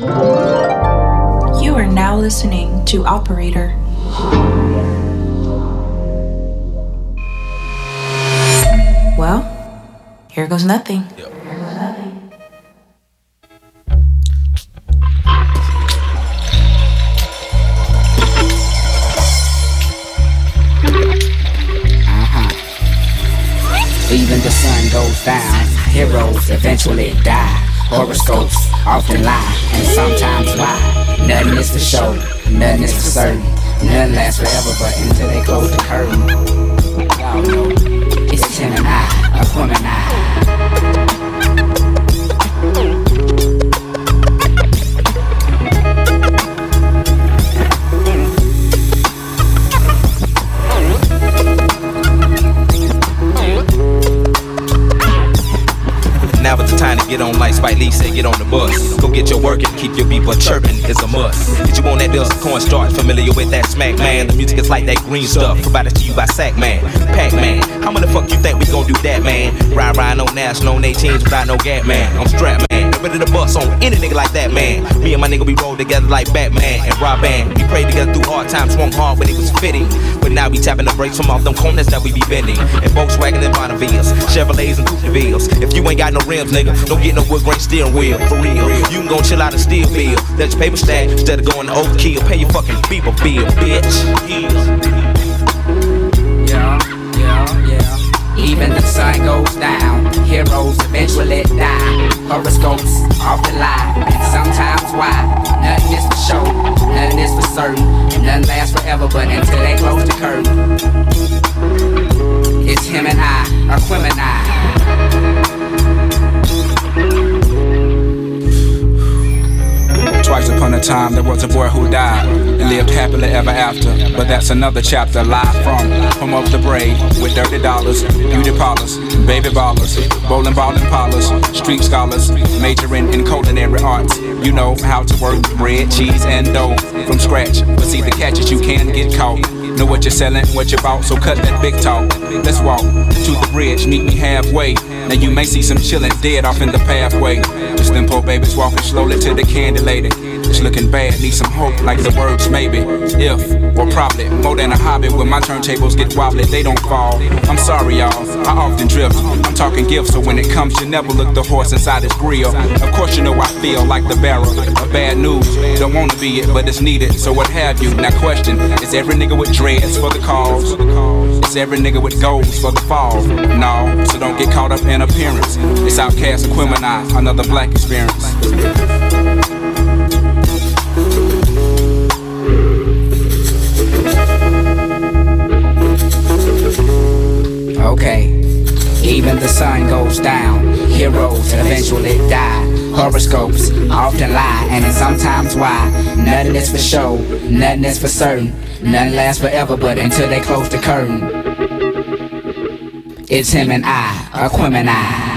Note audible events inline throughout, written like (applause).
You are now listening to Operator. Well, here goes nothing. Yep. Uh-huh. Even the sun goes down, heroes eventually die. Horoscopes often lie, and sometimes lie. Nothing is for show, nothing is for certain. Nothing lasts forever, but until they close the curtain. Y'all know, it's Tim and time to get on like Spike Lee said, get on the bus. Go get your work and keep your people chirping is a must. Get you want that Dust cornstarch, familiar with that smack man. The music is like that green stuff, provided to you by Sack Man. Pac Man, how many fuck you think we gon' do that, man? Ride, ride, no national, 18s without no gap, man. I'm strapped, man. Ready to bust on any nigga like that, man. Me and my nigga, we roll together like Batman and Robin. We prayed together through hard times, swung hard when it was fitting. But now we tapping the brakes from off them corners that we be bending. And Volkswagen and Bonnevilles, Chevrolets and Coupe If you ain't got no rims, nigga, don't get no wood grain steering wheel, for real. You can go chill out and steal bill. That's your paper stack instead of going to overkill. Pay your fucking people bill, bitch. Yeah, yeah, yeah. Even the sun goes down, heroes eventually die. Horoscopes often lie, and sometimes why? Nothing is for show, nothing is for certain, and nothing lasts forever. But until they close the curtain, it's him and I, Aquemini. Twice upon a time, there was a boy who died and lived happily ever after. But that's another chapter. Live from home of the brave with dirty dollars, beauty parlors, baby ballers, bowling ball parlors, street scholars, majoring in culinary arts. You know how to work bread, cheese, and dough from scratch. But see, the catch is you can get caught. Know what you're selling, what you bought, so cut that big talk. Let's walk to the bridge, meet me halfway. Now you may see some chillin' dead off in the pathway. Just them poor babies walking slowly to the candy lady. It's looking bad, need some hope, like the words maybe. If, or probably, more than a hobby. When my turntables get wobbly, they don't fall. I'm sorry, y'all, I often drift. I'm talking gifts, so when it comes, you never look the horse inside his grill. Of course, you know I feel like the barrel of bad news. Don't wanna be it, but it's needed, so what have you? Now, question is every nigga with dreads for the cause? Is every nigga with goals for the fall? No, so don't get caught up in appearance. It's Outkast Aquemini, another black experience. Okay. Even the sun goes down, heroes eventually die. Horoscopes often lie, and it's sometimes why. Nothing is for show, nothing is for certain. Nothing lasts forever, but until they close the curtain. It's him and I, Aquemini.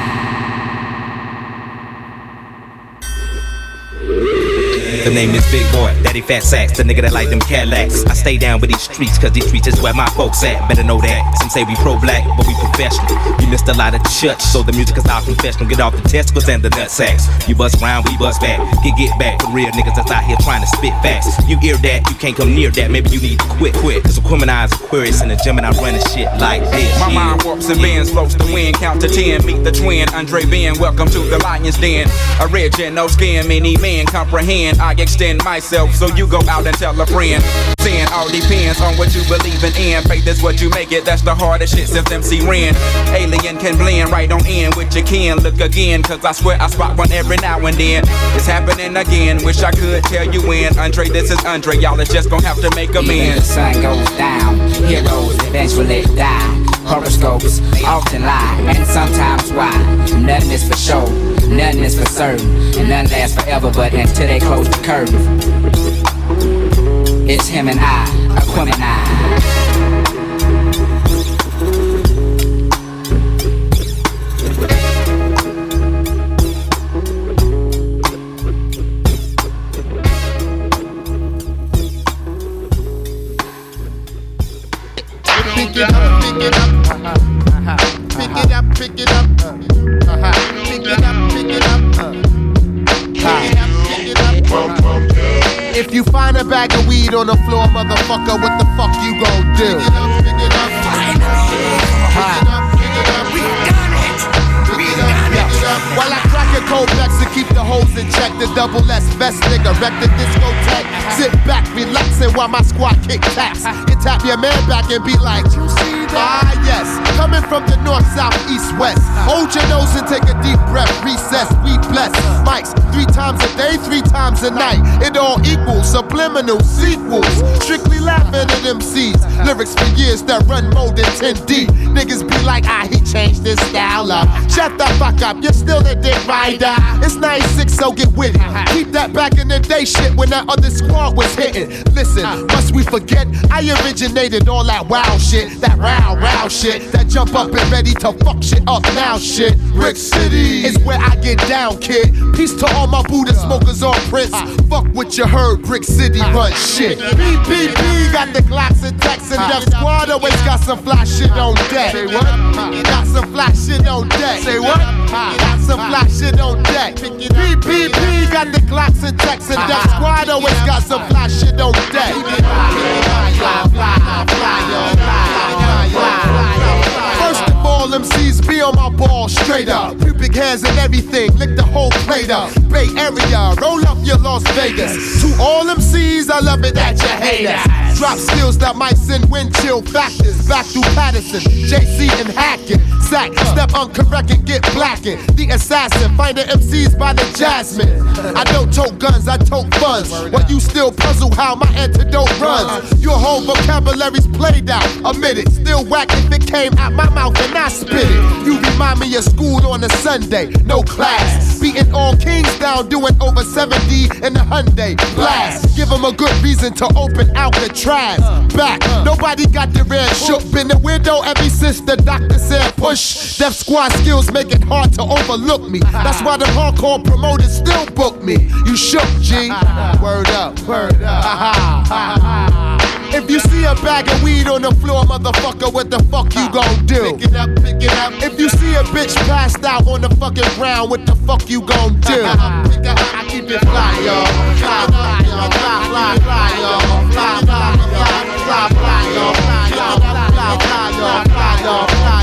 Name is Big Boy, Daddy Fat Sacks, the nigga that like them Cadillacs. I stay down with these streets, cause these streets is where my folks at. Better know that. Some say we pro black, but we professional. We missed a lot of church, so the music is our confessional. Get off the testicles and the nut sacks. You bust round, we bust back. Get get back for real niggas that's out here trying to spit facts. You hear that, you can't come near that. Maybe you need to quit, quit. Cause Aquemini is Aquarius in the gym and I run shit like this. My mind warps and bends, floats the wind, count to ten, meet the twin, Andre Ben, welcome to the lion's den. A red no skin, many men comprehend. I extend myself, so you go out and tell a friend. Sin all depends on what you believe in. Faith is what you make it, that's the hardest shit since MC Ren. Alien can blend right on in with your kin. Look again, cause I swear I spot one every now and then. It's happening again, wish I could tell you when. Andre, this is Andre, y'all is just gonna have to make Even the amends. sun goes down, heroes eventually die. Horoscopes often lie, and sometimes why. Nothing is for show, nothing is for certain, and none lasts forever. But until they close the curtain, it's him and I, Aquemini. Pick it up, pick it up. If you find a bag of weed on the floor, motherfucker, what the fuck you gon' do? Pick it up, pick it up. Pick it up, pick it up. While I crack a cold backs to keep the hoes in check, the double S best nigga wreck the discotheque. Sit back, relaxing while my squad kick taps. You tap your man back and be like, you see that? Ah, yes. Coming from the north, south, east, west. Hold your nose and take a deep breath. Recess, we bless. Mics three times a day, three times a night. It all equals subliminal sequels. Strictly laughing at MCs. Lyrics for years that run more than 10 deep. Niggas be like, ah, he changed his style up. Shut the fuck up, you're still a dick rider. It's 96, so get with it. Keep that back in the day shit when that other squad was hitting. Listen, must we forget? I originated all that wow shit, that row, row shit, that jump up and ready to fuck shit up now shit. Brick City is where I get down, kid. Peace to all my Buddha smokers on Prince. Fuck what you heard, Brick City run shit. BPP got the Glocks and Tex and Def Squad always got some fly shit on deck. Say what? Got some fly shit on deck. Say what? Got some fly shit on deck. PPP got the Glocks and Tex and Def Squad always got some fly shit on deck. First of all, MCs be on my ball straight up. Pubic hairs and everything, lick the whole plate up. Bay Area, roll up your Las Vegas. To all MCs, I love it that you hate us. Drop skills that might send wind chill factors back through Paterson, JC and Hackett. Sack, step uncorrect and get blackened. The assassin, find the MCs by the jasmine. I don't tote guns, I tote funds. But you still puzzle how my antidote runs. Your whole vocabulary's played out, admit it. Still whack if it came out my mouth and I spit it. You remind me of school on a Sunday, no class. Beating all kings down, doing over 70 in the Hyundai blast. Give them a good reason to open out the trash. Back, nobody got the red shook. Been the window ever since the doctor said push. Def squad skills make it hard to overlook me. That's why the hardcore promoters still book me. You shook, G. (laughs) Word up, word up. If you see a bag of weed on the floor, motherfucker, what the fuck you gon' do? Pick it up, pick it up. If you see a bitch passed out on the fucking ground, what the fuck you gon' do? (laughs) I keep it fly, yo. Fly, fly, yo. Fly, fly, fly, yo. Fly, fly. Fly, fly, yo. Fly, yo. Fly, yo. Fly, yo. Fly, yo.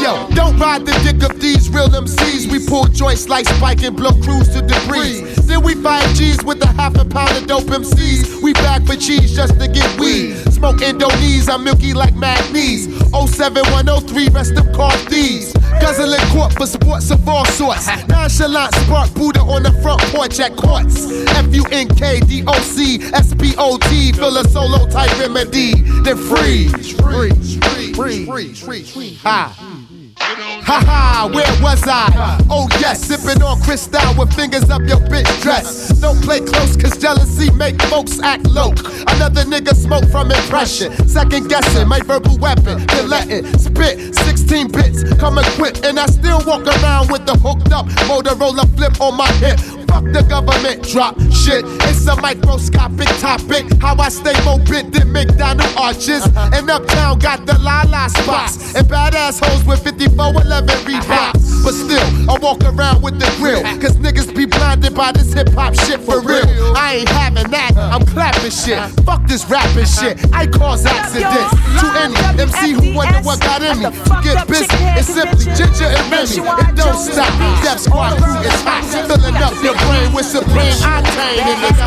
Yo, don't ride the dick of these real MCs. We pull joints like Spike and blow crews to debris. Then we find G's with a half a pound of dope MCs. We back for cheese just to get weed. Smoke Indonese, I'm milky like Magnes. 07103, rest of car thieves. Guzzling court for sports of all sorts. (laughs) Nonchalant spark Buddha on the front porch at courts. F U N K D O C S P O T. Feel a solo type remedy. Then freeze, freeze, freeze, freeze, freeze, freeze. Ha. Ha ha, where was I? Oh yes, sipping on crystal with fingers up your bitch dress. Don't play close, cause jealousy make folks act low. Another nigga smoke from impression. Second guessing, my verbal weapon. Then letting spit 16 bits, come equipped. And I still walk around with the hooked up Motorola flip on my hip. Fuck the government, drop shit. It's a microscopic topic. How I stay more bit than McDonald arches. And uptown got the la la spots. And badass hoes with 5411 Reeboks. But still, I walk around with the grill. Cause niggas be blinded by this hip hop shit for real. I ain't having that, I'm clapping shit. Fuck this rapping shit. I cause accidents. To any MC who wonder what got in me. To get busy, it's simply Ginger and Remy. It don't stop. Def Squad crew is hot. Filling up your brain with supreme octane in this.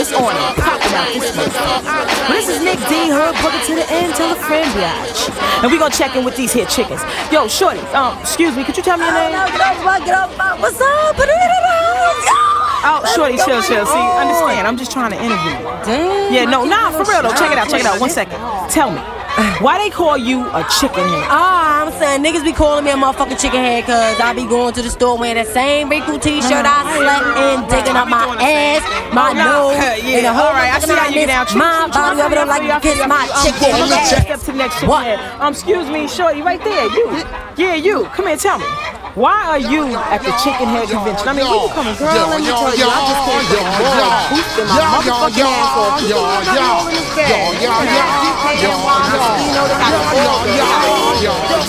It's on out this. Well, this is Nick D. Herb Booker to the end, tell a friend biatch. And we gonna check in with these here chickens. Yo, Shorty, um, excuse me, could you tell me your name? Get up, get up, what's up? Oh, Shorty, chill, chill. See, understand, I'm just trying to interview. Damn. Yeah, no, nah, for real though. Check it out, check it out. One second. Tell me, why they call you a chicken head? Ah, I'm saying niggas be calling me a motherfucking chicken head cause I be going to the store wearing that same big cool t-shirt I slept in, digging up my ass, my nose, yeah, and the whole all right, I see how you get down. My body up and like to kiss my chicken Let's head. step to the next chicken What? head. Um, excuse me, Shorty, right there. You. Yeah, you. Come here, tell me. Why are you at the chicken head convention? I mean, where you coming, girl? Let me tell you, I just came from boosting my motherfucking ass off. You know what I'm in this bag. You know that I got all this.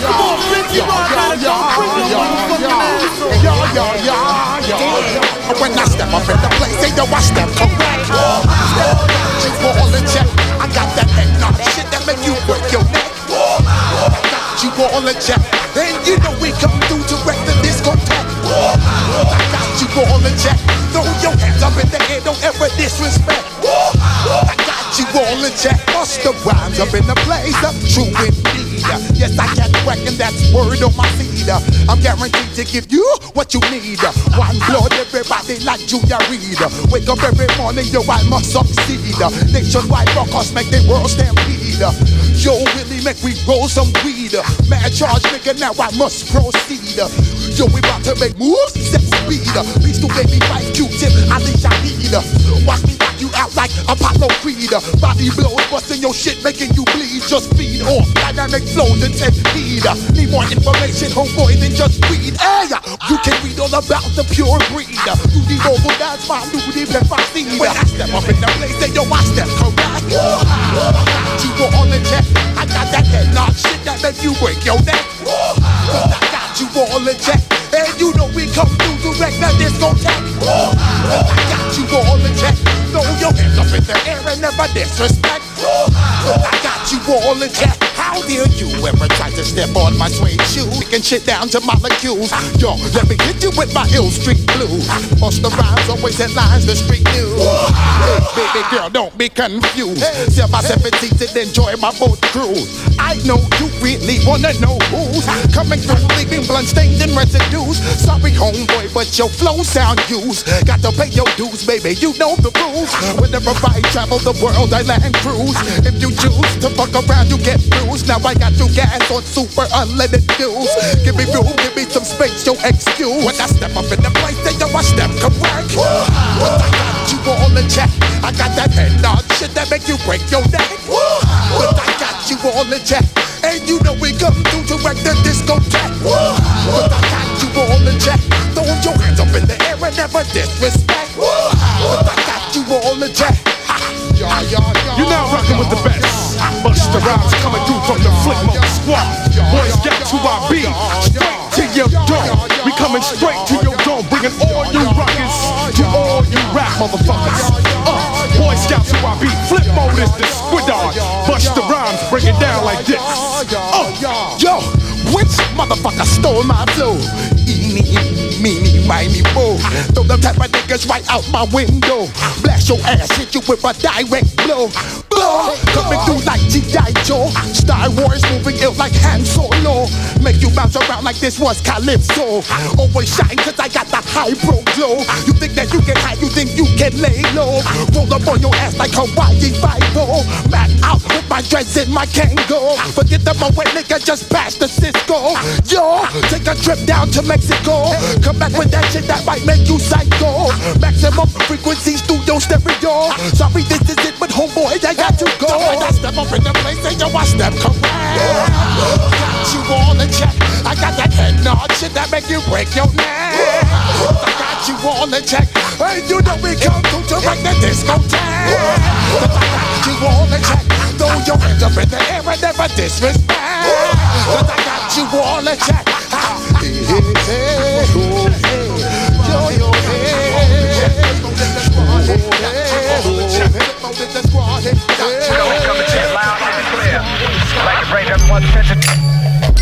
Come on, bitch, you I gotta go bring your motherfucking ass off. When I step up in the place, they know I step correct. You all in check. I got that knock shit that make you break your neck. You all in check. And you know we come through to wreck the discotheque. I got you all in check. Throw your hands up in the air, don't ever disrespect. I got you all in check. Bust the rhymes up in the place of true indeed. Yes, I can't reckon that's word on my feed. I'm guaranteed to give you what you need. One blood, everybody like Junior Reid. Wake up every morning, yo, I must succeed. Nationwide rockers make the world stampede. Yo, Willie, make we roll some weed. Mad charge, nigga, now I must proceed. Yo, we about to make moves, set speed. Please do baby fight Q-tip, I think I need. Watch me knock you out like Apollo Creed. Body blows, busting your shit, making you bleed. Just feed off dynamic flows and heed. Need more information, homeboy, than just weed. Hey, you can read all about the pure breed. You need over, that's my new deep if I. When I step up in the place, then yo, I step correct. You go all in check. I got that head knock shit that make you break your neck. Cause I got you all in check. You know we come through to wreck the discotheque. Cause I got you all in check. Throw your hands up in the air and never disrespect. I got you all in check. How dare you ever try to step on my suede shoe? Picking shit down to molecules. Yo, let me hit you with my ill street blues. Bust the rhymes, always headlines, the street news. Hey, baby girl, don't be confused. Sell my seven seats and enjoy my boat cruise. I know you really wanna know who's coming through, leaving blood stains and residues. Sorry, homeboy, but your flow sound used. Got to pay your dues, baby. You know the rules. Whenever I travel the world, I land cruise. If you choose to fuck around, you get bruised. Now I got you gas on super unleaded fuels. Give me room, give me some space, yo, excuse. When I step up in the place, then yo, I step correct. But I got you all in check. I got that head nod shit that make you break your neck. But I you all in check. And you know we come through to wreck the discotheque. But I got you all in check. Throw your hands up in the air and never disrespect. But I got you all in check. You're now rocking with the best. Busta Rhymes coming through from the Flip Mode Squad. Boys, get to our beat. Straight to your door. We coming straight to your door, bringing all you rockers to all you rap motherfuckers. Uh, Boy Scouts to our beat. Flip Mode is the squidard. Busta Rhymes bring it down like this. Oh, yo, which motherfucker stole my flow? Eeny, meeny, miny, mo. Throw them type of niggas right out my window. Blast your ass, hit you with a direct blow. Coming through like G.I. Joe. Star Wars moving ill like Han Solo. Make you bounce around like this was Calypso. Always shine cause I got the high pro glow. You think that you can hide, you think you can lay low. Roll up on your ass like Hawaii Five-O. Back out with my dreads in my Kangol. Forget the moment, nigga, just pass the Cisco. Yo, take a trip down to Mexico. Come back with that shit that might make you psycho. Maximum frequencies frequency studio stereo. Sorry, this is it, but homeboy, I got to go. I step up in the place, and yo, I step correct. Got you all in check. I got that head nod shit that make you break your neck. I got you all in check. Hey, you know we come through to wreck the discotheque. I got you all in check. Throw your hands up in the air and never disrespect. Cause I got you all in check. Hey, hey, hey, hey. Yo, yo, hey. Like to bring everyone's attention.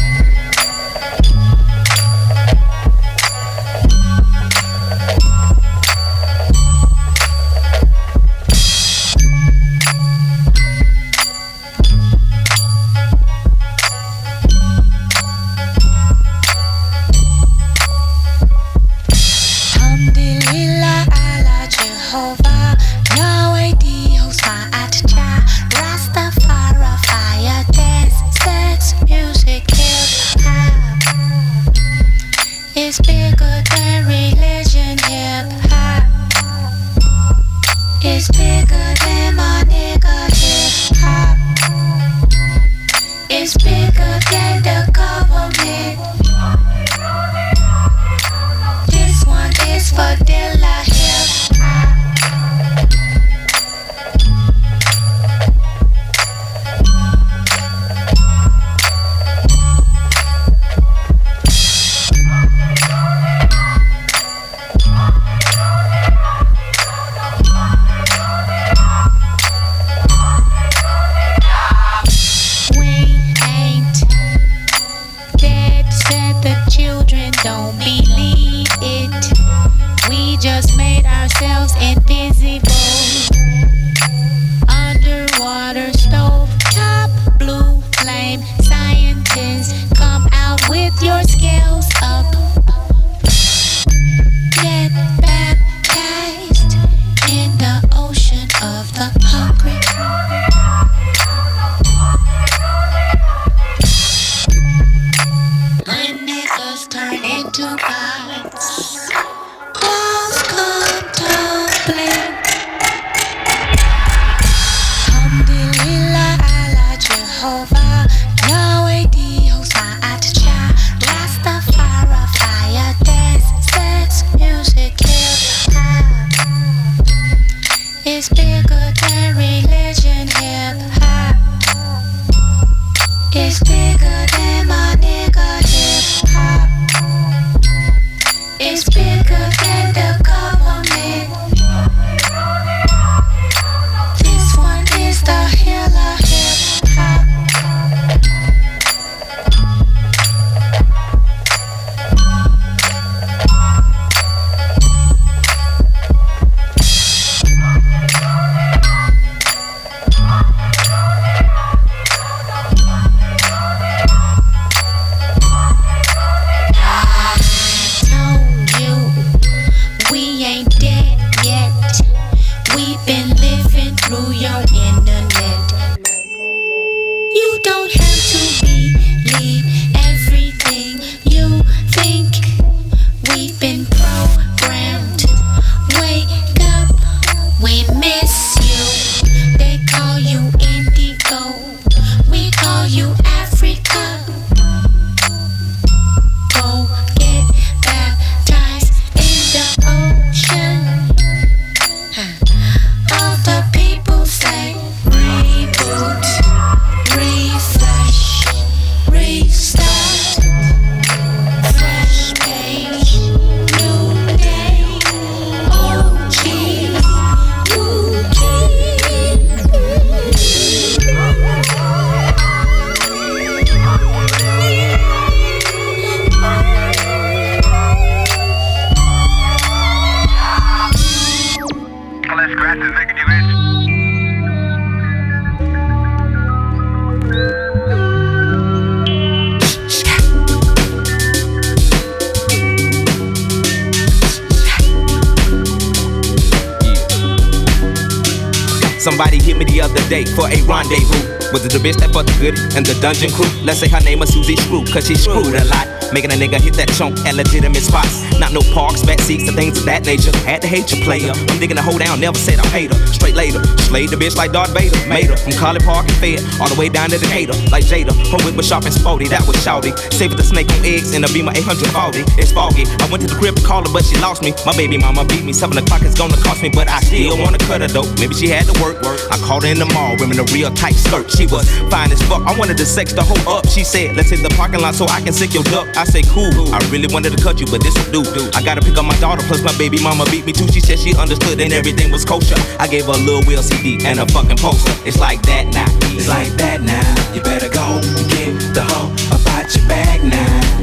Bitch that fucked the goodie and the dungeon crew? Let's say her name was Susie Screw, cause she screwed a lot. Making a nigga hit that chunk at legitimate spots. Not no parks, back seats, and things of that nature. Had to hate your player. I'm digging the hoe down, never said I hate her. Straight later, slayed the bitch like Darth Vader. Made her from College Park and Fed, all the way down to Decatur. Like Jada, her whip was sharp and sporty, that was shouty. Saved the snake on eggs in a Beamer 840. It's foggy. I went to the crib to call her, but she lost me. My baby mama beat me. Seven o'clock is gonna cost me, but I still wanna cut her though. Maybe she had to work. I called her in the mall, wearing a real tight skirt. She was fine as fuck. I wanted to sex the hoe up. She said, Let's hit the parking lot so I can sick your duck. I say, Cool. I really wanted to cut you, but this will do. I gotta pick up my daughter, plus my baby mama beat me too. She said she understood and everything was kosher. I gave her a little wheel CD and a fucking poster. It's like that now. It's like that now. You better go and get the hoe about your bag now.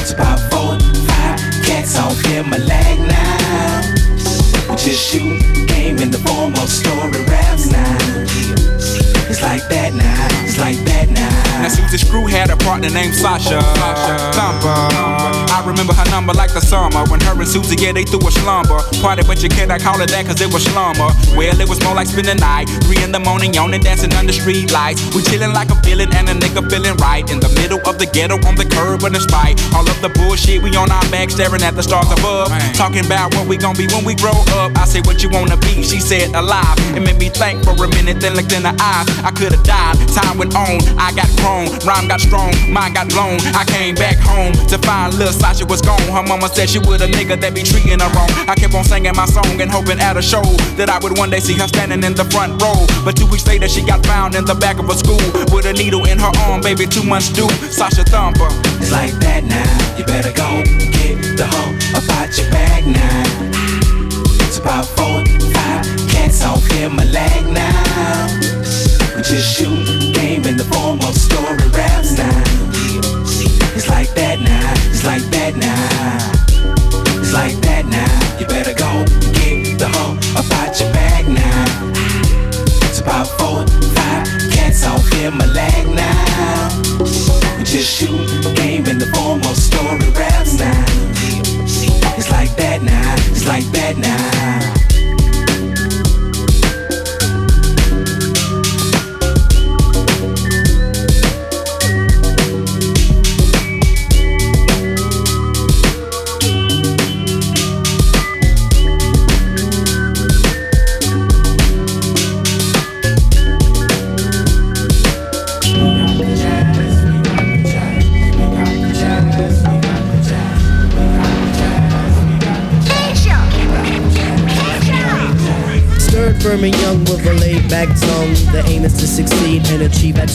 It's about four, five cats off in my leg now. Just shoot game in the form of story now. It's like that now. It's like Now Susie Screw had a partner named Sasha. Thumper. I remember her number like the summer when her and Susie, yeah, they threw a slumber. Party, but you cannot call it that cause it was slumber. Well, it was more like spending the night. Three in the morning, yawning, dancing under street lights. We chilling like a villain and a nigga feeling right. In the middle of the ghetto on the curb and despite all of the bullshit, we on our back staring at the stars above. Talking about what we gon' be when we grow up. I say what you wanna be, she said alive. It made me think for a minute, then looked in her eyes. I could've died, time went on, I got grown, rhyme got strong, mind got blown. I came back home to find little Sasha was gone. Her mama said she would a nigga that be treating her wrong. I kept on singing my song and hoping at a show that I would one day see her standing in the front row. But two weeks later, she got found in the back of a school with a needle in her arm, baby, two months due. Sasha Thumper. It's like that now. You better go get the hoe about your bag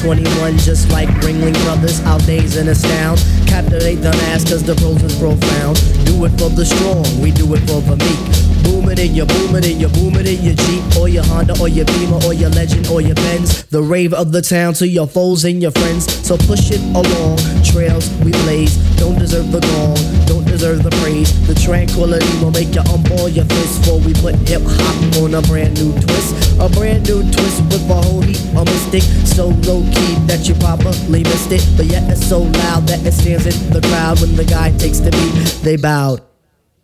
21, just like Ringling Brothers. Our days in astound. Captivate the mass cause the pros is profound. Do it for the strong, we do it for the meek. Booming in your booming in your booming in your Jeep or your Honda or your Beamer or your Legend or your Benz. The rave of the town to your foes and your friends. So push it along. Trails we blaze. Don't deserve the gong. Don't deserve the praise. The tranquility will make you unball your fist before we put hip hop on a brand new twist. A brand new twist with a whole heap of mystic. So low key that you probably missed it. But yet it's so loud that it stands in the crowd when the guy takes the beat. They bowed.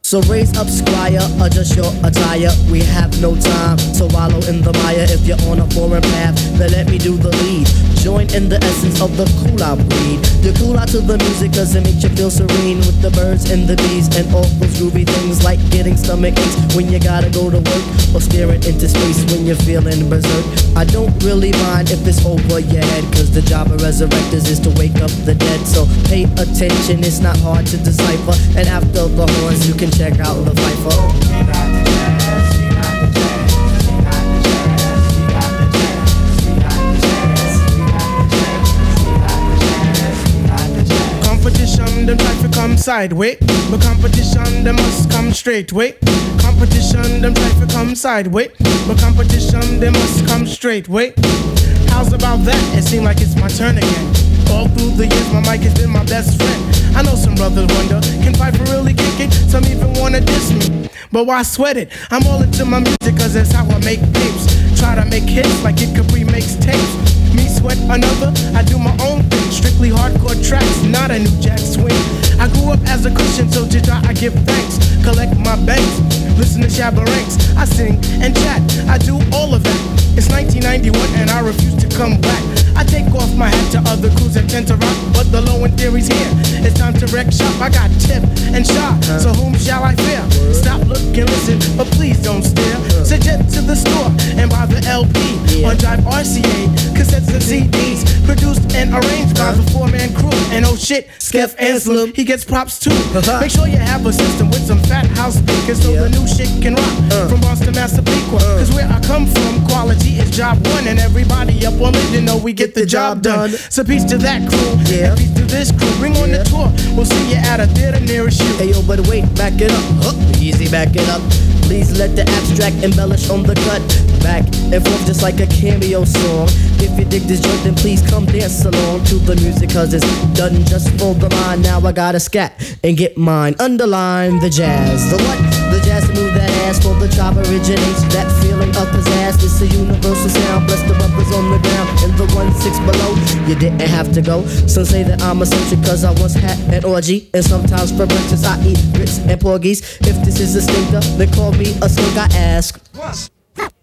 So raise up, squire, adjust your attire. We have no time to wallow in the mire. If you're on a foreign path, then let me do the lead. Join in the essence of the cool out breed. You cool out to the music cause it makes you feel serene with the birds and the bees and all those groovy things like getting stomach aches when you gotta go to work or staring into space when you're feeling berserk. I don't really mind if it's over your head cause the job of resurrectors is to wake up the dead. So pay attention, it's not hard to decipher. And after the horns, you can check out the Viper. Competition, them try to come sideways. But competition, them must come straight way. Competition, them try to come sideways. But competition, they must come straight way. How's about that? It seems like it's my turn again. All through the years, my mic has been my best friend. I know some brothers wonder, can Piper really kick it? Some even wanna diss me. But why sweat it? I'm all into my music, cause that's how I make tapes. Try to make hits like it Capri makes tapes. Me sweat another, I do my own thing. Strictly hardcore tracks, not a new jack swing. I grew up as a Christian, so to God I give thanks. Collect my banks, listen to Shabba Ranks. I sing and chat, I do all of that. It's 1991 and I refuse to come back. I take off my hat to other crews that tend to rock, but the low end theory's here. It's time to wreck shop. I got tip and shot, so whom shall I fear? Stop, look, and listen, but please don't stare. Suggest to the store and buy the LP on Jive RCA, cassettes and CDs, produced and arranged by the four man crew. And oh shit, Skeff Anselm, he gets props too. Uh-huh. Make sure you have a system with some fat house speakers so the new shit can rock uh. from Boston, Massapequa. Uh. Cause where I come from, quality is job one, and everybody up on it, you know we get the job done. So peace to that crew, and peace to this crew. Bring on the tour, we'll see you at a theater nearest you. Hey yo, but wait, back it up. Huh, easy, back it up. Please let the abstract embellish on the cut. Back and forth just like a cameo song. If you dig this joint, then please come dance along to the music, cause it's done just for the mind. Now I gotta scat and get mine. Underline the jazz. The what? The jazz to move that ass for the chop originates. That feeling of pizzazz. It's a universal sound. Bless the brothers on the ground and the one six below. You didn't have to go. Some say that I'm eccentric cause I once had an orgy. And sometimes for breakfast I eat grits and porgies. If this is a stinker, then call a skunk. I ask.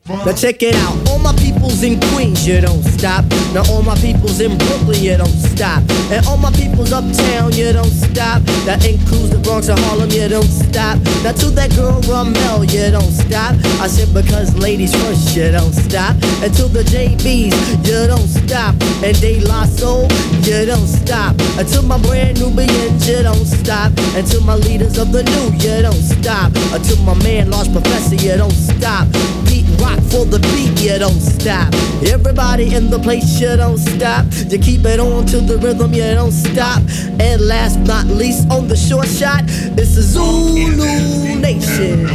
Now check it out, all my peoples in Queens, you don't stop. Now all my peoples in Brooklyn, you don't stop. And all my peoples uptown, you don't stop. That includes the Bronx and Harlem, you don't stop. Now to that girl Ramel, you don't stop. I said because ladies first, you don't stop. And to the JBs, you don't stop. And De La Soul, you don't stop. And to my brand new Nubians, you don't stop. And to my leaders of the new, you don't stop. And to my man, Large Professor, you don't stop. Beat rock for the beat, you don't stop. Everybody in the place, you don't stop. You keep it on to the rhythm, you don't stop. And last but not least, on the short shot, it's the Zulu Nation.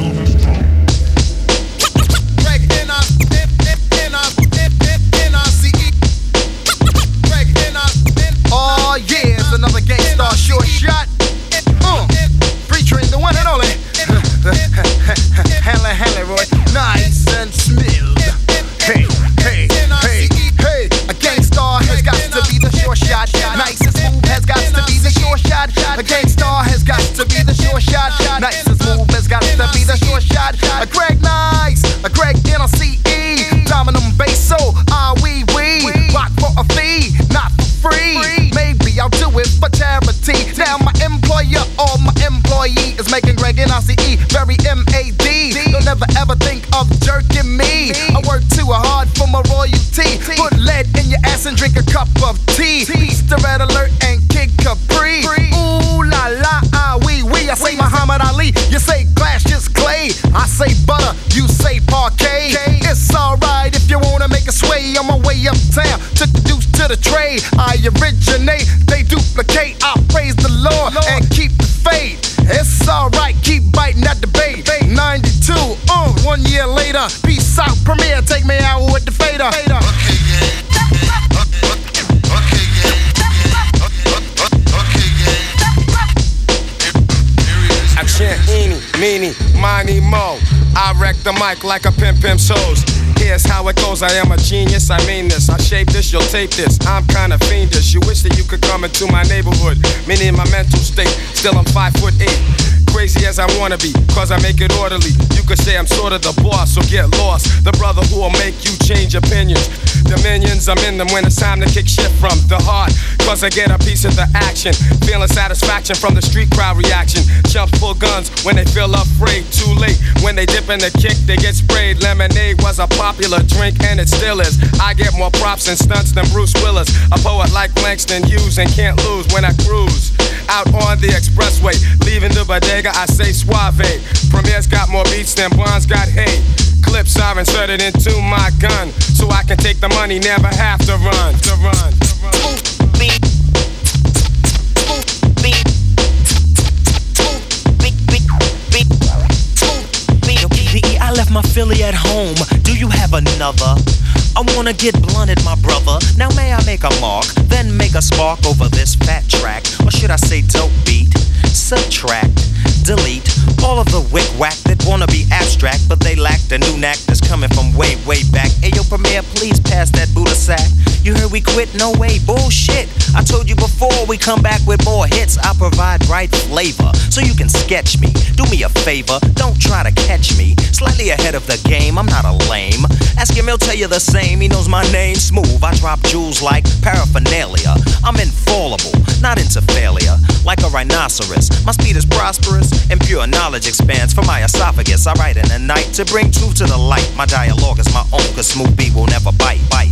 Oh yeah, it's another Hey, goes. I am a genius. I mean this. I shape this. You'll tape this. I'm kinda fiendish. You wish that you could come into my neighborhood. Meaning my mental state. Still I'm five foot eight. Crazy as I wanna be, cause I make it orderly. You could say I'm sort of the boss, so get lost. The brother who will make you change opinions. Dominions, I'm in them when it's time to kick shit from the heart. Cause I get a piece of the action. Feeling satisfaction from the street crowd reaction. Chumps pull guns when they feel afraid. Too late when they dip in the kick, they get sprayed. Lemonade was a popular drink and it still is. I get more props and stunts than Bruce Willis. A poet like Langston Hughes and can't lose when I cruise. Out on the expressway, leaving the bodega, I say suave. Premier's got more beats than Bonds got hate. Clips I've inserted into my gun, so I can take the money, never have to run. To run. To run. Yo, KVE, I left my Philly at home. Do you have another? I wanna get blunted, my brother. Now may I make a mark, then make a spark over this fat track, or should I say dope beat? Subtract, delete all of the wick whack that wanna be abstract, but they lack the new knack that's coming from way, way back. Ayo, Premier, please pass that Buddha sack. You heard we quit? No way, bullshit. I told you before we come back with more hits. I provide right flavor, so you can sketch me. Do me a favor, don't try to catch me. Slightly ahead of the game, I'm not a lame. Ask him, he'll tell you the same. He knows my name, smooth. I drop jewels like paraphernalia. I'm infallible, not into failure. Like a rhinoceros, my speed is prosperous, and pure knowledge expands from my esophagus. I write in the night to bring truth to the light. My dialogue is my own, cause smooth beat will never bite. bite.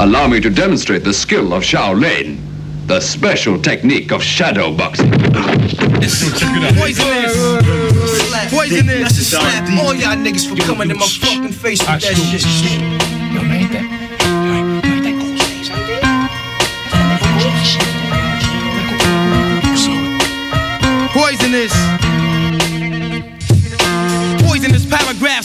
Allow me to demonstrate the skill of Shaolin, the special technique of shadow boxing. Poisonous. Poisonous. Slap all y'all niggas for coming in my fucking face with that shit.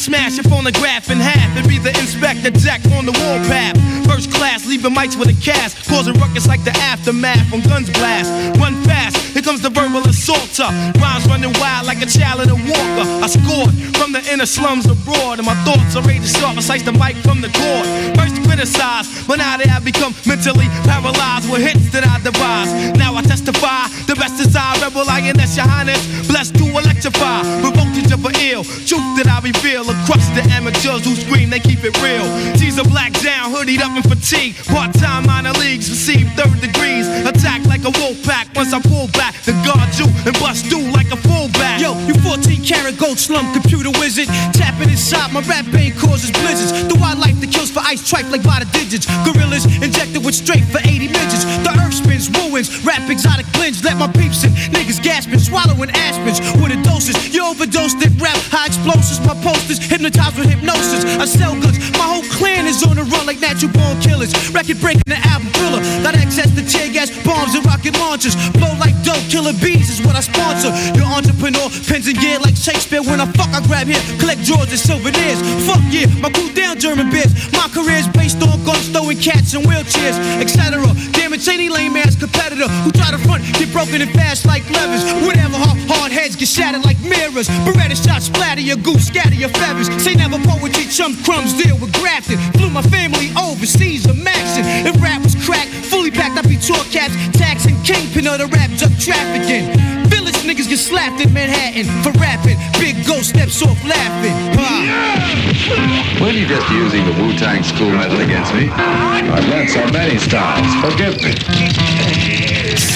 Smash your phonograph in half and be the Inspectah Deck on the warpath. First class, leaving mics with a cast, causing ruckus like the aftermath when guns blast. Run fast, here comes the verbal assaulter. Uh. Rhymes running wild like a child in a walker. I scored from the inner slums abroad, and my thoughts are ready to. I slice the mic from the cord. First criticized, but now they have become mentally paralyzed with hits that I devise. Now I testify, the best is I, rebel INS, your highness. Blessed to electrify, revoltage of an ill. Truth that I reveal across the amateurs who scream, they keep it real. T's are black down, hoodied up in fatigue. Part time minor leagues, receive third degrees. Attack like a wolf pack once I pull back. The guard you and bust through like a fullback. Yo, you 14 karat gold slum computer wizard. Tapping inside, my rap pain causes blizzards. The wildlife that kills for ice tripe like by the digits. Gorillas injected with straight for 80 midgets. The earth spins, ruins, rap exotic blends. Let my peeps in, niggas gasping, swallowing aspens with a doses. You overdosed it, rap high explosives. My posters hypnotized with hypnosis. I sell goods, my whole clan is on the run like natural born killers. Record breaking the album thriller. Got access to tear gas, bombs, and rocket launchers. Blow like killer bees is what I sponsor. Your entrepreneur, pens and gear like Shakespeare. When I fuck, I grab here, collect drawers and souvenirs. Fuck yeah, my cool down German beers. My career's based on guns, throwing cats and wheelchairs, etc. Damage any lame ass competitor who try to front, get broken and fast like levers. Whatever, hard, hard heads get shattered like mirrors. Beretta shots splatter your goose, scatter your feathers. Say never poetry, chum crumbs, deal with grafting. Flew my family overseas, a maxing. If rap was crack, fully packed, I'd be tour cats, taxing kingpin of the rap drug trafficking. Village niggas get slapped in Manhattan for rapping. Big Ghost steps off laughing. Huh. When you just using the Wu-Tang school method against me? I've learned so many styles. Forgive me.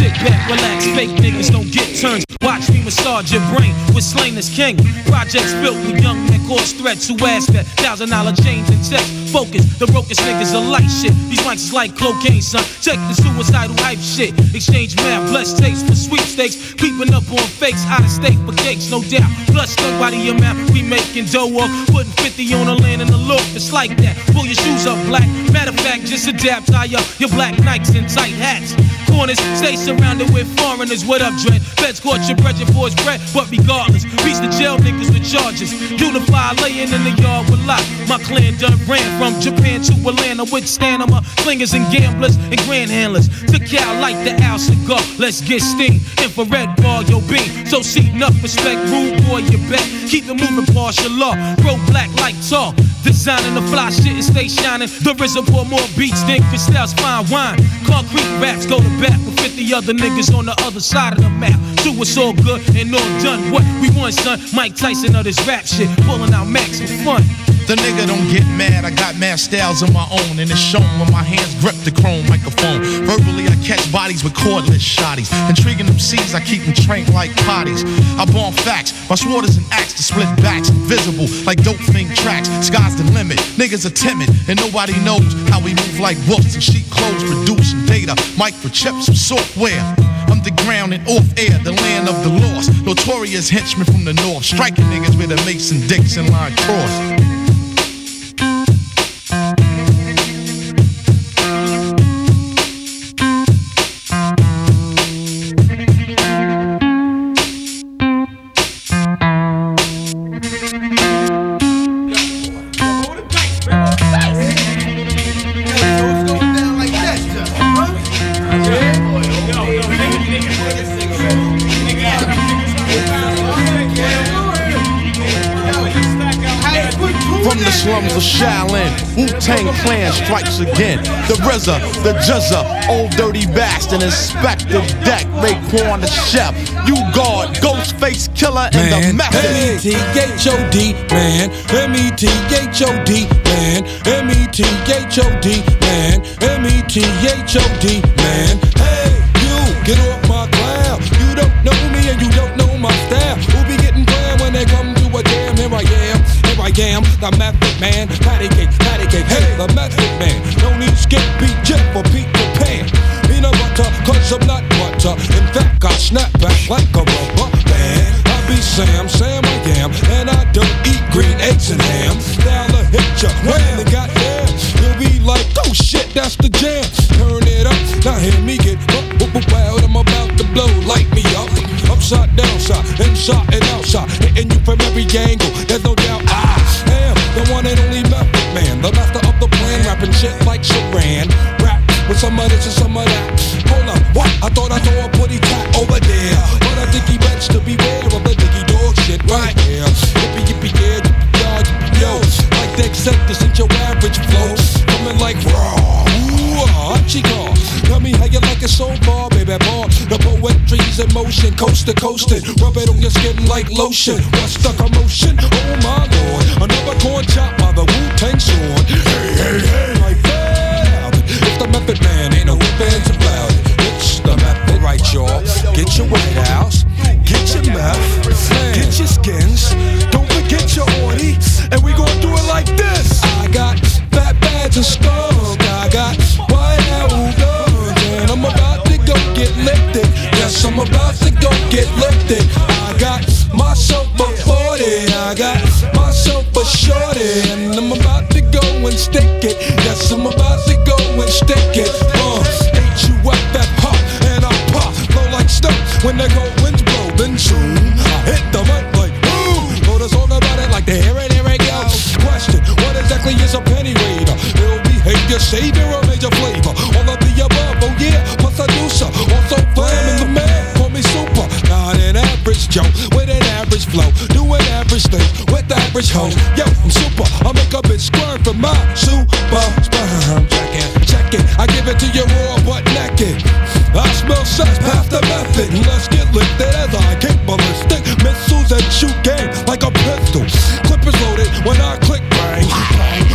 Sit back, relax, fake niggas don't get turns. Watch me massage your brain with Slain as King. Projects built with young men cause threats who ask that thousand dollar change and text. Focus, the brokest niggas are light shit. These mics is like cocaine, son. Check the suicidal hype shit. Exchange mail, blessed tapes for sweepstakes. Creeping up on fakes, out of state for cakes, no doubt. Plus, nobody amount we making dough up. Putting 50 on the land in the look, it's like that. Pull your shoes up, black. Matter of fact, just adapt, tie up your black Nikes and tight hats. Corners, stay surrounded with foreigners. What up, Dread? Feds caught your bread, your boy's bread. But regardless, reach the jail niggas with charges. Unify, laying in the yard with lot. My clan done ran from Japan to Atlanta with stamina, slingers and gamblers and grand handlers. To Cal, like the Al cigar. Let's get steam. Infrared ball, yo beam. So see enough respect, rude boy, you bet. Keep it moving, partial law. Grow black like tar. Designing the fly shit and stay shining. The pour more beats than Cristal's fine wine. Concrete raps go to bat with 50 other niggas on the other side of the map. Do us all good and all done. What we want, son? Mike Tyson of this rap shit. Pulling out max for fun. The nigga don't get mad, I got mad styles of my own, and it's shown when my hands grip the chrome microphone. Verbally, I catch bodies with cordless shotties. Intriguing them seeds, I keep them trained like potties. I bomb facts, my sword is an axe to split backs, invisible like dope thing tracks. Sky's the limit, niggas are timid, and nobody knows how we move like wolves in sheep clothes, producing data, microchips and software. Underground and off air, the land of the lost. Notorious henchmen from the north, striking niggas with a Mason Dixon line cross. Clan strikes again. The RZA, the GZA, old dirty bastard, Inspectah Deck, Raekwon the Chef, you guard, Ghostface Killah, and the Method. M-E-T-H-O-D, man. M-E-T-H-O-D, man. M-E-T-H-O-D, man. M-E-T-H-O-D, man. Hey, you, get off the method man. Patty cake, patty cake, hey, the method man. No need skip, beat, jet for Peter Pan. Peanut butter, cause I'm not butter. In fact, I snap back like a rubber band. I be Sam, Sam I am, and I don't eat green eggs and ham. Style to hit ya, when they got there, you'll be like, oh shit, that's the jam. Turn it up, now hear me get up, up, wild. I'm about to blow, light me up. Upside, downside, inside and outside, hitting you from every angle. There's no doubt coast to coast it. Rub it on your skin like lotion. What's hoe. Yo, I'm super. I make a bitch squirm for my super sperm. Check it, check it. I give it to you raw but naked. I smell says pass the method. Let's get lifted as I kick ballistic missiles and shoot game like a pistol. Clip is loaded when I click bang.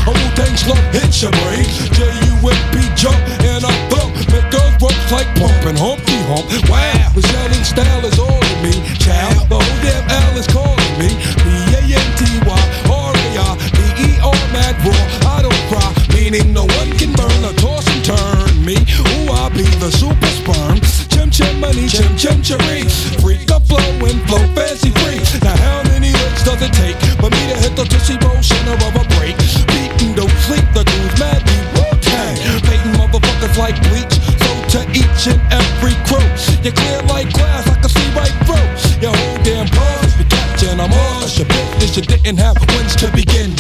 A Wu-Tang slug hits your brain. J-U-M-P jump and I thump. Make girls ropes like pumping Humpty Hump. Wow, the yelling style is chim. Freak of flow and flow fancy free. Now how many licks does it take for me to hit the tushy center of a break? Beating don't sleep, the dudes mad deep. Wu-Tang, painting motherfuckers like bleach. So to each and every crew, You're clear like glass, I can see right through. Your whole damn pause, you catching I'm all that's your business. You didn't have wins to begin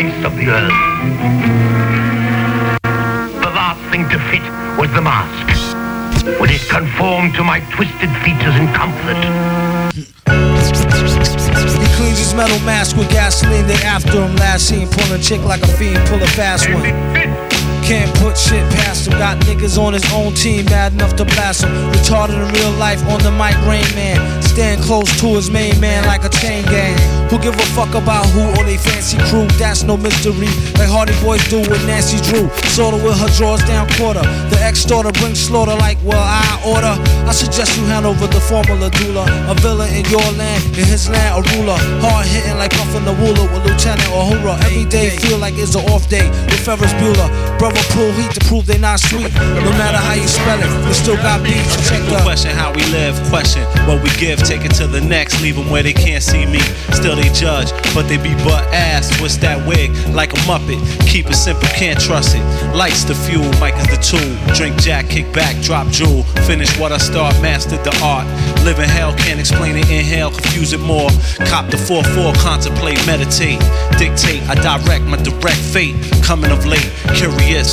face of the earth. The last thing to fit was the mask. Would it conform to my twisted features and comfort? He cleans his metal mask with gasoline. They after him. Last seen pulling a chick like a fiend, pull a fast one. Can't put shit past him. Got niggas on his own team, bad enough to blast him. Retarded in real life, on the mic, Rain Man. Stand close to his main man like a chain gang. Who give a fuck about who or they fancy crew? That's no mystery. Like Hardy Boys do with Nancy Drew. Sorta with her drawers down quarter. The ex-daughter brings slaughter like, well, I order. I suggest you hand over the formula doula. A villain in your land, in his land, a ruler. Hard hitting like puffin' the ruler with Lieutenant Uhura. Every day feel like it's an off day with Ferris Bueller. Brother pull heat to prove they not sweet. No matter how you spell it, they still got beats. Check up. question how we live, question what we give, take it to the next, leave them where they can't see me. Still they judge, but they be butt ass. What's that wig like a muppet. Keep it simple, can't trust it. Lights the fuel, mic is the tool. Drink jack, kick back, drop jewel. Finish what I start, mastered the art. Live in hell, can't explain it. Inhale, confuse it more. Cop the 4-4, contemplate, meditate. Dictate, I direct my direct fate. Coming of late, curious.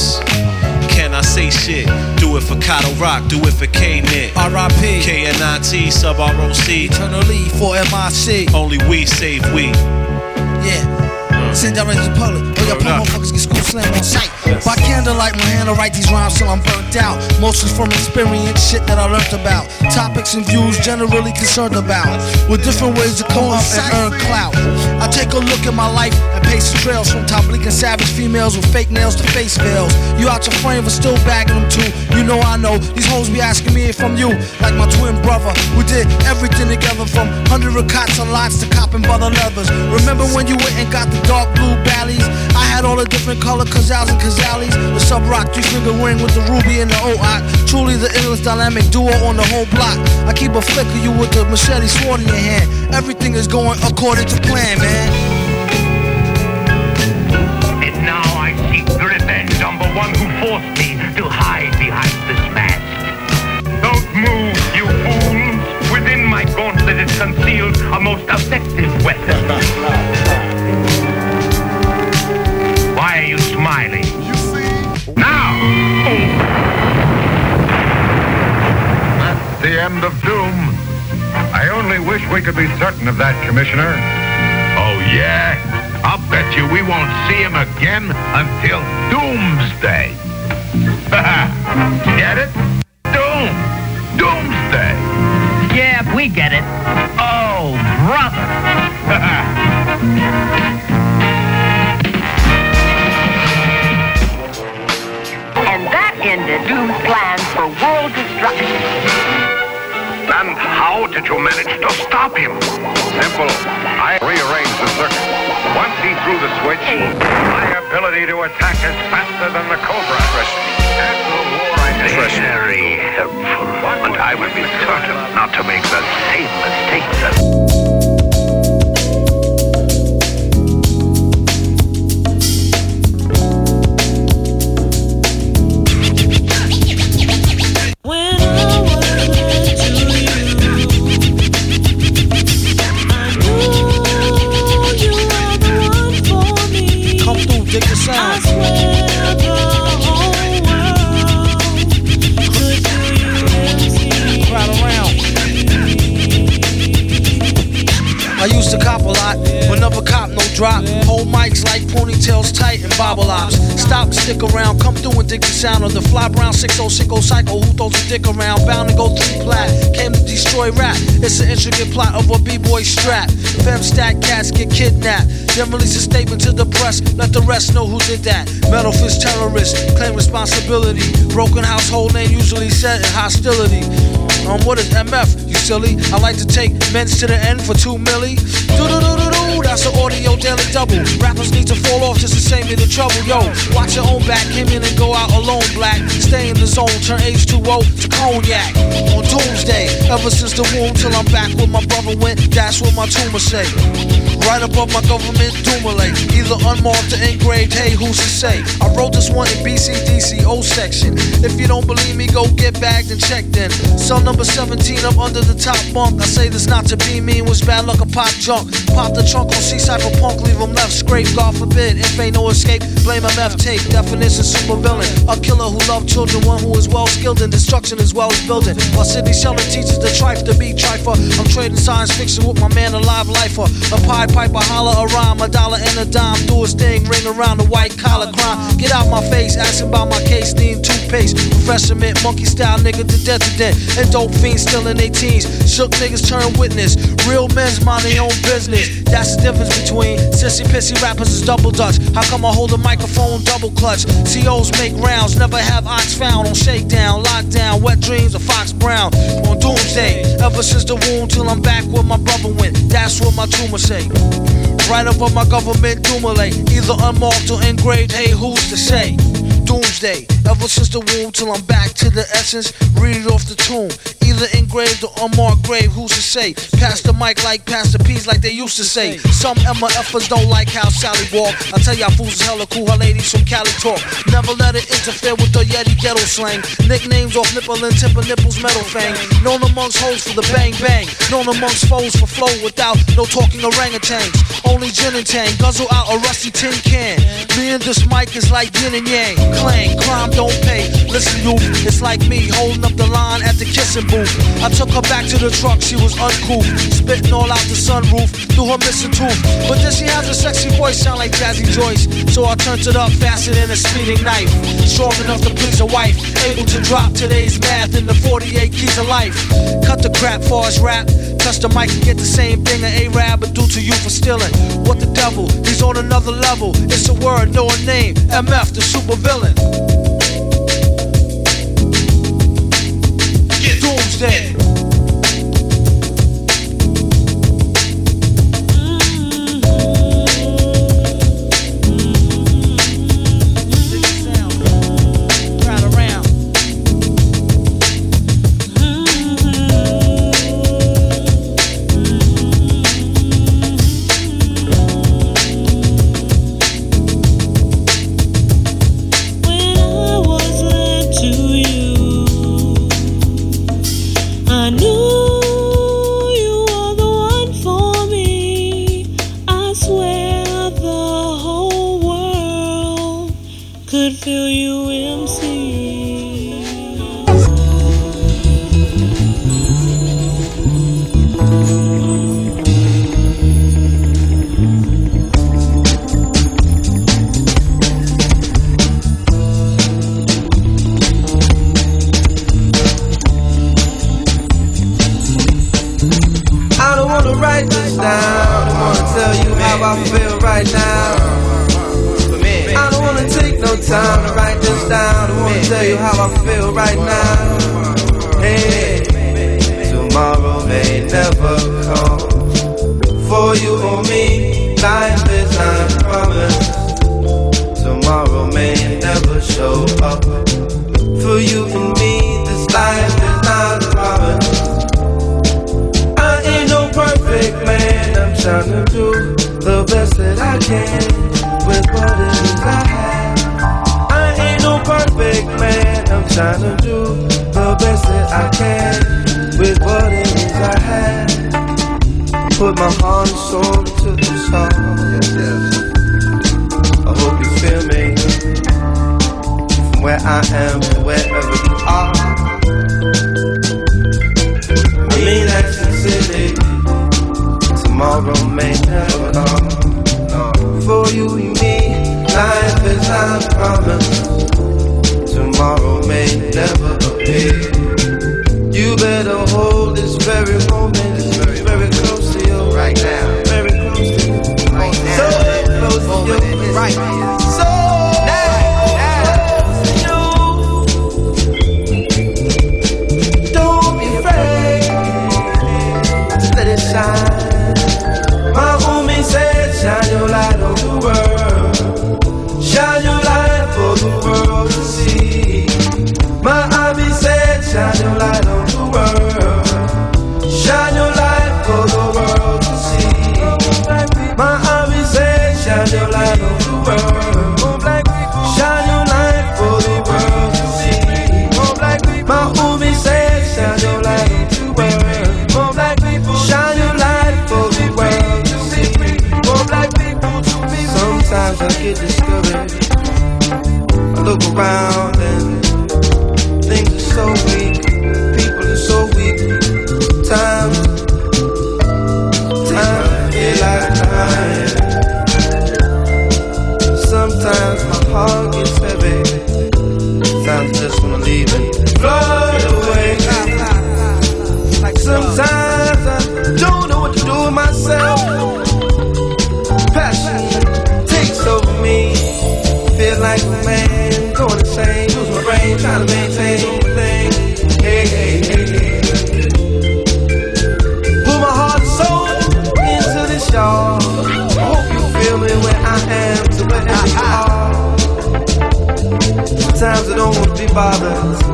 Can I say shit? Do it for Kato Rock, do it for K-Nit. R.I.P. K-N-I-T, sub R-O-C. Eternally for MIC. Only we save we. Yeah. Mm. Send direct to the public. Oh, or your poor motherfuckers get school slam on sight. By candlelight, my hand to write these rhymes till I'm burnt out. Mostly from experience, shit that I learned about. Topics and views generally concerned about. With different ways to come up and earn clout. I take a look at my life and pace the trails from top bleak and savage females with fake nails to face veils. You out your frame but still bagging them too. You know I know these hoes be asking me if I'm you. Like my twin brother, we did everything together from hundred cots and lots to copping butter leathers. Remember when you went and got the dark blue ballies? I had all the different color Cazals and Kazalis. The sub rock three finger ring with the ruby and the OAC. Truly the endless dynamic duo on the whole block. I keep a flick of you with the machete sword in your hand. Everything is going according to plan, man. And now I seek revenge on the one who forced me to hide behind this mask. Don't move, you fools! Within my gauntlet is concealed a most effective weapon. Why are you smiling? You see? Now! That's the end of doom. I only wish we could be certain of that, Commissioner. Yeah? I'll bet you we won't see him again until doomsday. (laughs) Get it? Doom. Doomsday. Yeah, we get it. Oh, brother! (laughs) And that ended Doom's plans for world destruction. And how did you manage to stop him? Simple. I rearranged the circuit. Once he threw the switch, my ability to attack is faster than the Cobra. After the war, I Very helpful. And I will be certain not to make the same mistake sound of the fly brown 6060 cycle who throws a dick around. Bound to go three plat, came to destroy rap. It's an intricate plot of a b-boy strap. Fem stack cats get kidnapped. Then release a statement to the press, let the rest know who did that. Metal fist terrorist, claim responsibility. Broken household name usually set in hostility. Um, what is MF? You silly. I like to take men's to the end for two milli. Do. That's an audio daily double. Rappers need to fall off just to save me the trouble. Yo, watch your own back. Came in and go out alone. Black. Stay in the zone. Turn H2O to cognac. On doomsday. Ever since the womb till I'm back where my brother went. That's what my tumor say. Right above my government doomulate. Either unmarked or engraved. Hey, who's to say? I wrote this one in BCDC O section. If you don't believe me, go get bagged and checked in. Cell number 17, I'm under the top bunk. I say this not to be mean, was bad luck a pop junk. Pop the trunk on C Cypherpunk, leave him left scrape. God forbid, if ain't no escape, blame MF. Definition super villain. A killer who loved children, one who is well skilled in destruction as well as building. While Sidney Sheldon teaches the trife to be trifer. I'm trading science fiction with my man, a live lifer. A Pied Piper, holler a rhyme, a dollar and a dime. Do his thing, ring around the white collar crime. Get out my face, asking about my case, need toothpaste. Professor Mint, monkey style nigga to death to death. And dope fiends still in their teens. Shook niggas turn witness. Real men's mind their own business. That's the difference between sissy pissy rappers is double dutch. How come I hold a microphone double clutch? COs make rounds, never have ox found on shakedown, lockdown, wet dreams of Fox Brown on doomsday. Ever since the womb till I'm back where my brother went. That's what my tumor say. Right above my government doomulate. Either unmarked or engraved, hey, who's to say? Doomsday, ever since the womb till I'm back to the essence. Read it off the tomb. Either engraved or unmarked grave, who's to say? Pass the mic like Pastor P's like they used to say. Some MFers don't like how Sally walk. I tell y'all fools is hella cool, her ladies from Cali talk. Never let it interfere with the Yeti ghetto slang. Nicknames off nipple and tip of nipples, metal fang. Known amongst hoes for the bang bang. Known amongst foes for flow without no talking orangutans. Only gin and tang, guzzle out a rusty tin can. Me and this mic is like yin and yang. Clang, crime don't pay. Listen, you, it's like me holding up the line at the kissing booth. I took her back to the truck, she was uncool. Spitting all out the sunroof through her missing tooth. But then she has a sexy voice, sound like Jazzy Joyce. So I turned it up faster than a speeding knife. Strong enough to please a wife. Able to drop today's math in the 48 keys of life. Cut the crap for us rap. Touch the mic and get the same thing an A-Rab would do to you for stealing. What the devil? He's on another level. It's a word, no a name. MF, the super villain. Doomsday.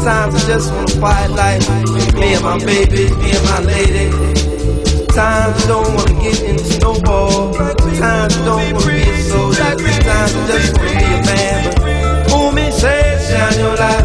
Sometimes I just want a quiet life. Me and my baby, me and my lady. Times I don't wanna get into no war. Times I don't wanna be a soldier. Times I just wanna be a man. But who me says shine your light.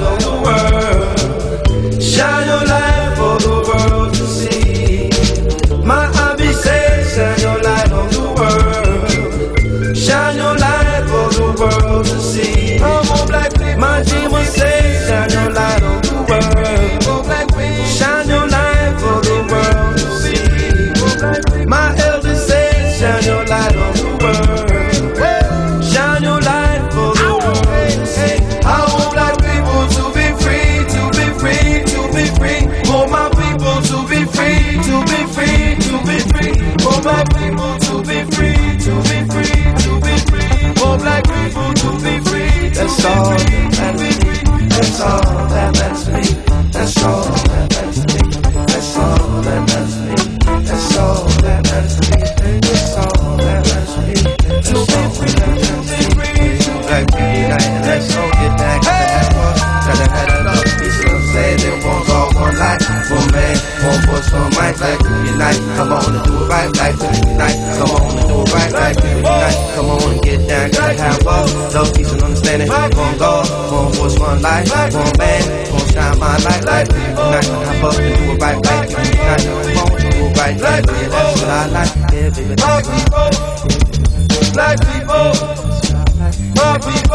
That's that me. That's all. back to. Come on and do it right Life to your. Come on and do it right Life to your. Come on and get down, gotta have all. Love, peace, and understanding. One God, one voice, one life, one man. Gonna shine my light, life to your. Hop up and do it right Life to your. Come on and do it right Life, to your. That's what I like. Yeah, baby. Black people, black people, my people.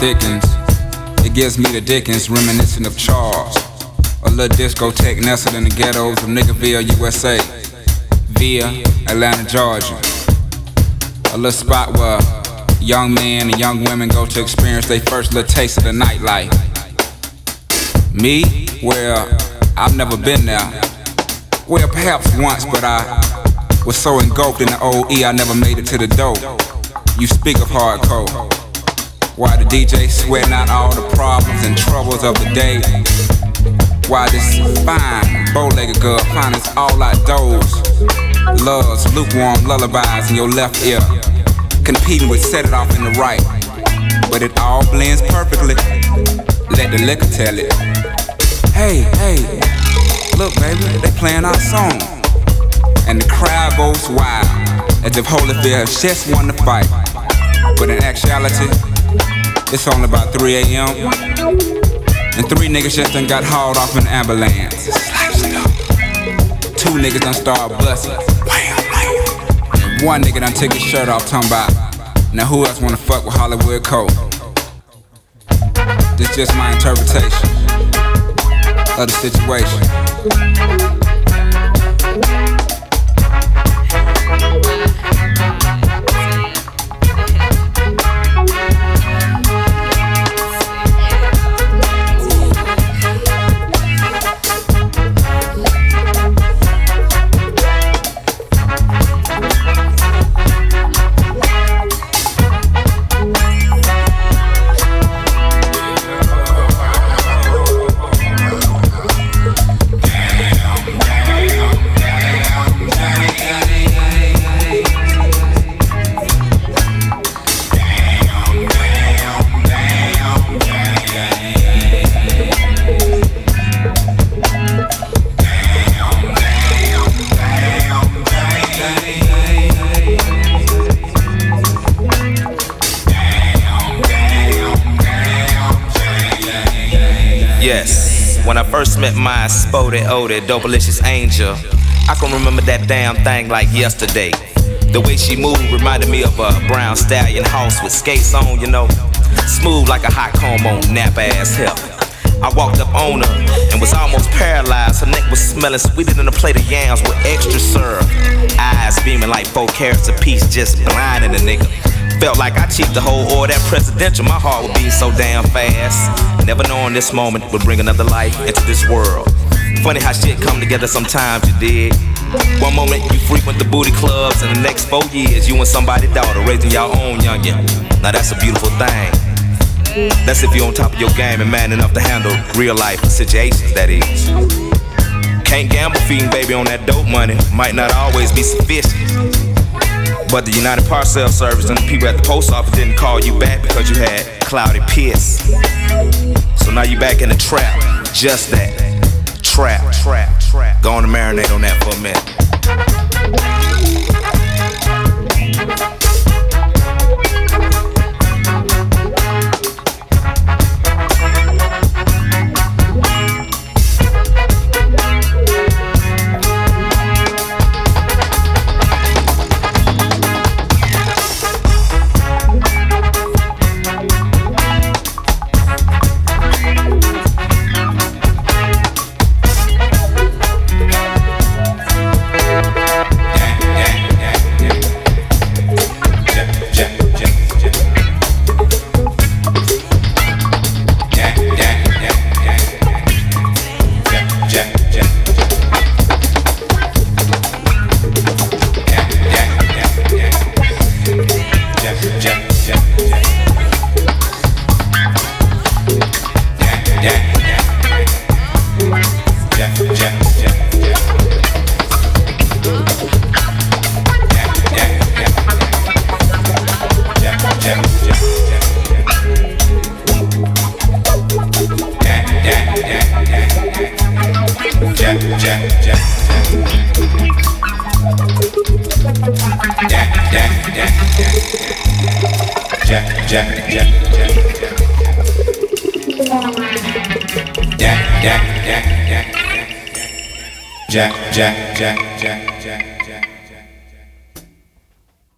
Thickens. It gives me the Dickens, reminiscent of Charles. A little discotheque nestled in the ghettos of Niggerville, USA. Via Atlanta, Georgia. A little spot where young men and young women go to experience their first little taste of the nightlife. Me? Well, I've never been there. Well, perhaps once, but I was so engulfed in the OE I never made it to the door. You speak of hardcore. Why the DJ sweating out all the problems and troubles of the day? Why this fine, bow-legged girl finds all outdoors? Loves lukewarm lullabies in your left ear, competing with set it off in the right. But it all blends perfectly. Let the liquor tell it. Hey, hey, look, baby, they playing our song, and the crowd goes wild as if Holyfield has just won the fight. But in actuality, it's only about 3 a.m. And three niggas just done got hauled off an ambulance. Two niggas done start busting. And one nigga done took his shirt off, talking about, now who else wanna fuck with Hollywood Cole? This just my interpretation of the situation. Met my spotted, oded, dopalicious angel, I can remember that damn thing like yesterday. The way she moved reminded me of a brown stallion house with skates on, you know. Smooth like a hot comb on nap ass hip. I walked up on her and was almost paralyzed. Her neck was smelling sweeter than a plate of yams with extra syrup. Eyes beaming like four carats apiece, just blinding the nigga. Felt like I cheaped the whole order that presidential. My heart would beat so damn fast. Never knowing this moment would bring another life into this world. Funny how shit come together sometimes, you dig? One moment you frequent the booty clubs, and the next four years you and somebody's daughter raising your own youngin'. Now that's a beautiful thing. That's if you're on top of your game and man enough to handle real life situations, that is. Can't gamble feeding baby on that dope money, might not always be sufficient. But the United Parcel Service and the people at the post office didn't call you back because you had cloudy piss. So now you back in the trap. Just that. Trap. Trap. Trap. Go on and marinate on that for a minute.